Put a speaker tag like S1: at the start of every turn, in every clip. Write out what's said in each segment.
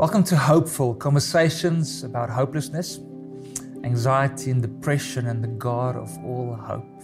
S1: Welcome to Hopeful Conversations about hopelessness, anxiety, and depression, and the God of all hope.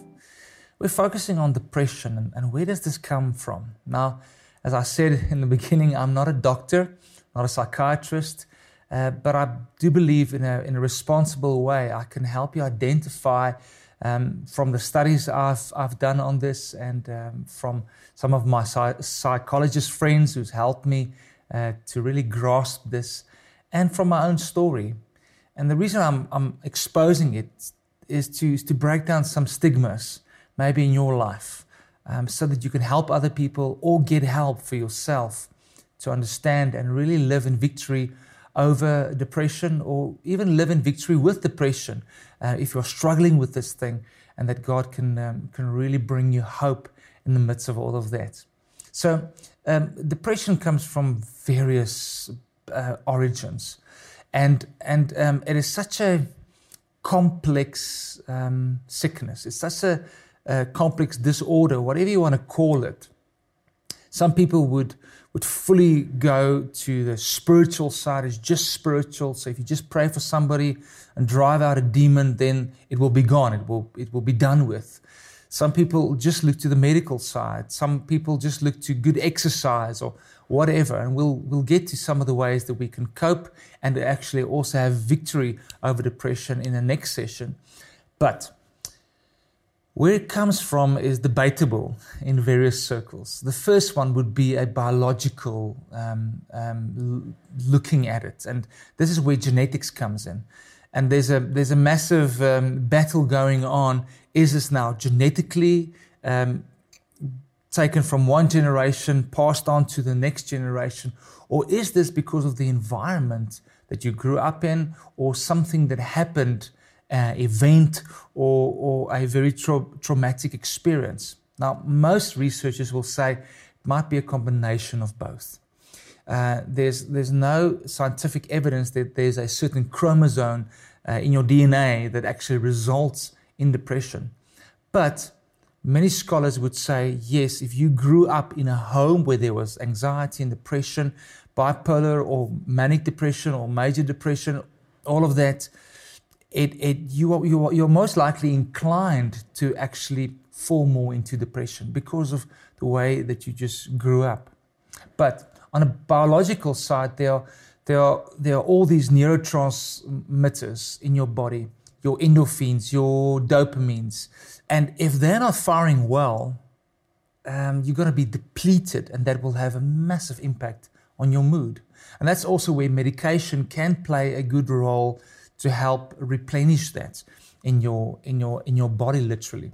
S1: We're focusing on depression and, and where does this come from? Now, as I said in the beginning, I'm not a doctor, not a psychiatrist, uh, but I do believe in a, in a responsible way I can help you identify um, from the studies I've, I've done on this and um, from some of my psych- psychologist friends who's helped me uh, to really grasp this, and from my own story. And the reason I'm, I'm exposing it is to, is to break down some stigmas, maybe in your life, um, so that you can help other people or get help for yourself to understand and really live in victory over depression or even live in victory with depression uh, if you're struggling with this thing and that God can, um, can really bring you hope in the midst of all of that. So, um, depression comes from various uh, origins, and and um, it is such a complex um, sickness. It's such a, a, complex disorder, whatever you want to call it. Some people would would fully go to the spiritual side as just spiritual. So if you just pray for somebody and drive out a demon, then it will be gone. It will it will be done with. Some people just look to the medical side. Some people just look to good exercise or whatever. And we'll, we'll get to some of the ways that we can cope and actually also have victory over depression in the next session. But where it comes from is debatable in various circles. The first one would be a biological um, um, looking at it. And this is where genetics comes in. And there's a, there's a massive um, battle going on is this now genetically um, taken from one generation, passed on to the next generation? Or is this because of the environment that you grew up in, or something that happened, uh, event, or, or a very tra- traumatic experience? Now, most researchers will say it might be a combination of both. Uh, there's, there's no scientific evidence that there's a certain chromosome uh, in your DNA that actually results in depression. But many scholars would say, yes, if you grew up in a home where there was anxiety and depression, bipolar or manic depression or major depression, all of that, it, it, you, are, you are, you're most likely inclined to actually fall more into depression because of the way that you just grew up. But on a biological side, there are, there are, there are all these neurotransmitters in your body your endorphins, your dopamines. And if they're not firing well, um, you're going to be depleted, and that will have a massive impact on your mood. And that's also where medication can play a good role to help replenish that in your in your in your body literally.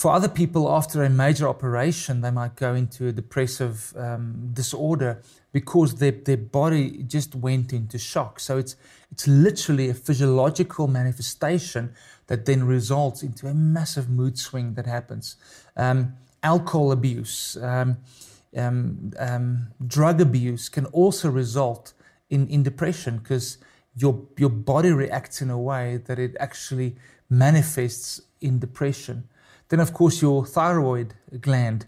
S1: For other people, after a major operation, they might go into a depressive um, disorder because their, their body just went into shock. So it's, it's literally a physiological manifestation that then results into a massive mood swing that happens. Um, alcohol abuse, um, um, um drug abuse can also result in, in depression because your, your body reacts in a way that it actually manifests in depression. Then, of course, your thyroid gland,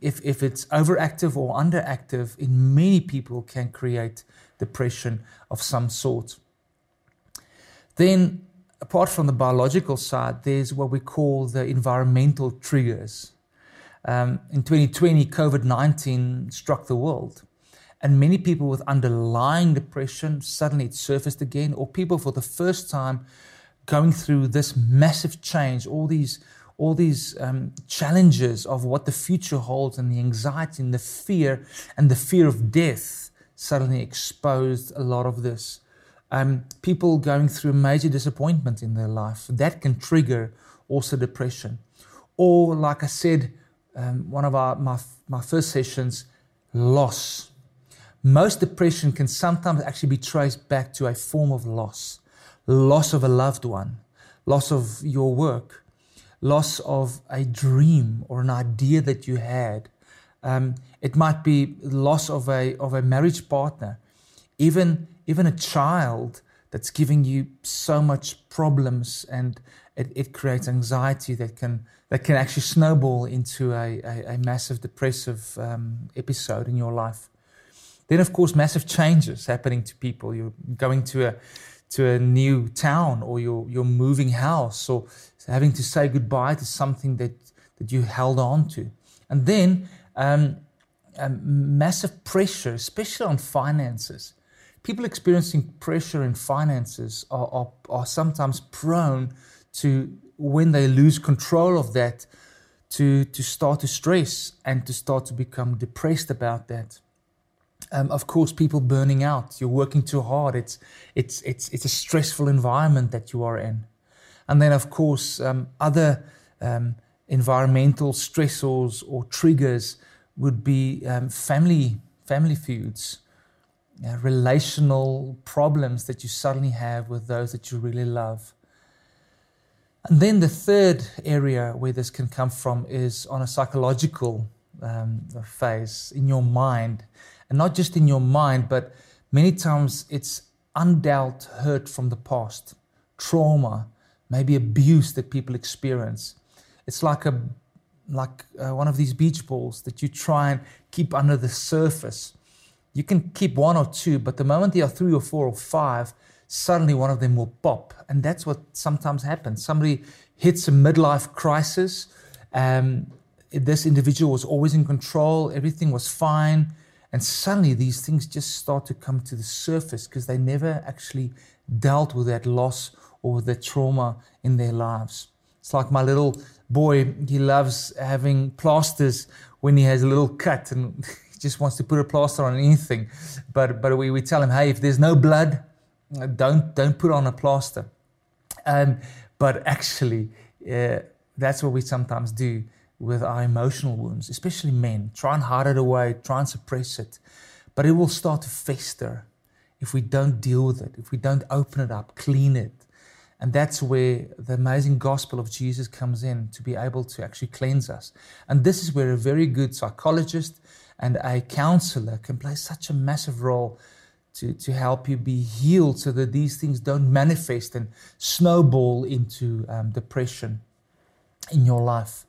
S1: if, if it's overactive or underactive, in many people can create depression of some sort. Then, apart from the biological side, there's what we call the environmental triggers. Um, in 2020, COVID 19 struck the world. And many people with underlying depression, suddenly it surfaced again, or people for the first time going through this massive change, all these all these um, challenges of what the future holds and the anxiety and the fear and the fear of death suddenly exposed a lot of this. Um, people going through major disappointment in their life that can trigger also depression. Or, like I said, um, one of our my, my first sessions, loss. Most depression can sometimes actually be traced back to a form of loss, loss of a loved one, loss of your work, loss of a dream or an idea that you had. Um, it might be loss of a, of a marriage partner, even, even a child that's giving you so much problems and it, it creates anxiety that can, that can actually snowball into a, a, a massive depressive um, episode in your life. Then, of course, massive changes happening to people. You're going to a to a new town, or you're you're moving house, or having to say goodbye to something that that you held on to, and then um, massive pressure, especially on finances. People experiencing pressure in finances are, are, are sometimes prone to, when they lose control of that, to, to start to stress and to start to become depressed about that. Um, of course, people burning out. You're working too hard. It's, it's, it's, it's a stressful environment that you are in. And then, of course, um, other um, environmental stressors or triggers would be um, family family feuds, uh, relational problems that you suddenly have with those that you really love. And then the third area where this can come from is on a psychological um, phase in your mind, and not just in your mind, but many times it's undealt hurt from the past, trauma, maybe abuse that people experience. It's like a like uh, one of these beach balls that you try and keep under the surface. You can keep one or two, but the moment there are three or four or five, suddenly one of them will pop. And that's what sometimes happens. Somebody hits a midlife crisis. Um, this individual was always in control, everything was fine. And suddenly these things just start to come to the surface because they never actually dealt with that loss or the trauma in their lives. It's like my little boy, he loves having plasters when he has a little cut and he just wants to put a plaster on anything. But but we, we tell him, hey, if there's no blood, don't don't put on a plaster. Um, but actually, uh, that's what we sometimes do with our emotional wounds, especially men. Try and hide it away, try and suppress it. But it will start to fester if we don't deal with it, if we don't open it up, clean it, and that's where the amazing gospel of Jesus comes in to be able to actually cleanse us. And this is where a very good psychologist and a counselor can play such a massive role to, to help you be healed so that these things don't manifest and snowball into um, depression in your life.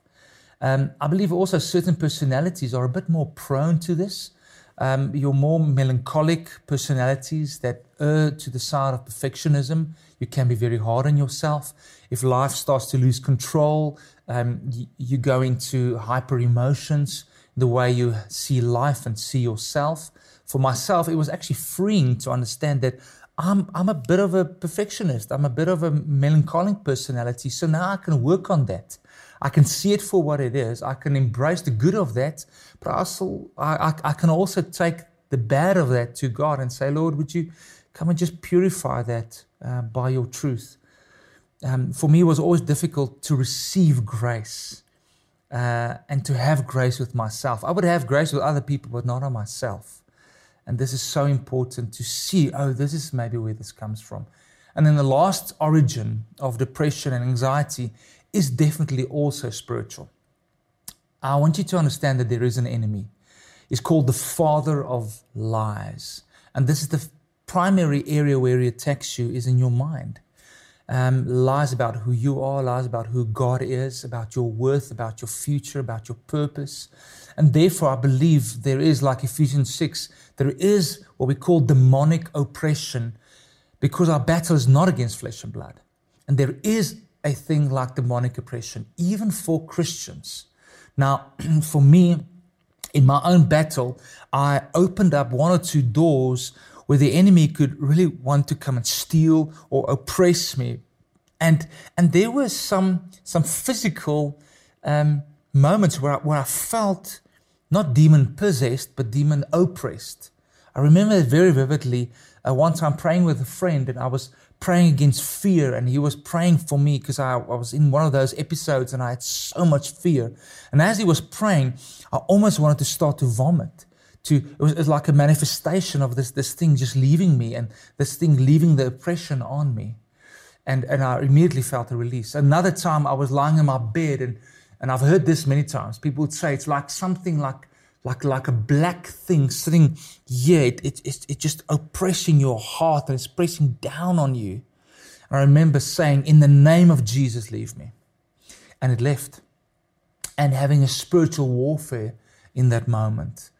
S1: Um, I believe also certain personalities are a bit more prone to this. Um, your more melancholic personalities that err to the side of perfectionism, you can be very hard on yourself. If life starts to lose control, um, you, you go into hyper emotions, the way you see life and see yourself. For myself, it was actually freeing to understand that I'm, I'm a bit of a perfectionist. I'm a bit of a melancholic personality. So now I can work on that. I can see it for what it is. I can embrace the good of that, but I, also, I, I, can also take the bad of that to God and say, Lord, would you come and just purify that uh, by your truth. Um, for me, it was always difficult to receive grace uh, and to have grace with myself. I would have grace with other people, but not on myself. And this is so important to see oh, this is maybe where this comes from. And then the last origin of depression and anxiety is definitely also spiritual. I want you to understand that there is an enemy. It's called the father of lies. And this is the primary area where he attacks you is in your mind. Um, lies about who you are, lies about who God is, about your worth, about your future, about your purpose. And therefore, I believe there is, like Ephesians 6, there is what we call demonic oppression because our battle is not against flesh and blood. And there is a thing like demonic oppression, even for Christians. Now, for me, in my own battle, I opened up one or two doors where the enemy could really want to come and steal or oppress me. And, and there were some, some physical um, moments where I, where I felt not demon possessed, but demon oppressed. I remember very vividly. Uh, one time praying with a friend, and I was praying against fear, and he was praying for me because I, I, was in one of those episodes and I had so much fear. And as he was praying, I almost wanted to start to vomit to it was, it was like a manifestation of this this thing just leaving me and this thing leaving the oppression on me. And and I immediately felt a release. Another time I was lying in my bed and and I've heard this many times. People would say it's like something like like like a black thing sitting here it, it, it, it just oppressing your heart and it's pressing down on you. And I remember saying in the name of Jesus leave me. And it left. And having a spiritual warfare in that moment.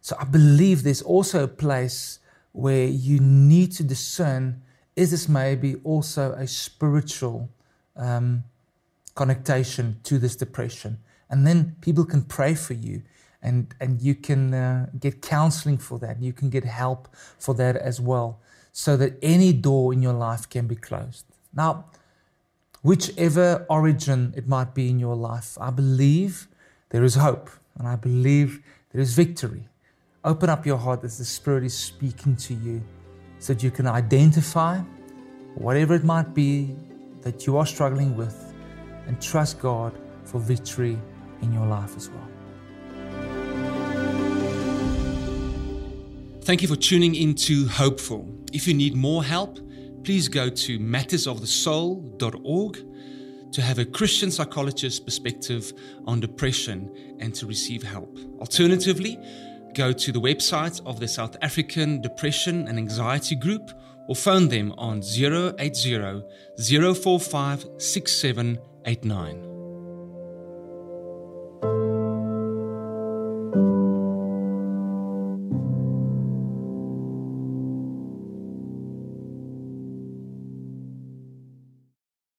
S1: So I believe there's also a place where you need to discern is this maybe also a spiritual um, to this depression? And then people can pray for you and, and you can uh, get counseling for that. You can get help for that as well, so that any door in your life can be closed. Now, whichever origin it might be in your life, I believe there is hope and I believe there is victory. Open up your heart as the Spirit is speaking to you so that you can identify whatever it might be that you are struggling with and trust God for victory in your life as well.
S2: Thank you for tuning in to Hopeful. If you need more help, please go to mattersofthesoul.org to have a Christian psychologist's perspective on depression and to receive help. Alternatively, go to the website of the South African Depression and Anxiety Group or phone them on 080 045 6789.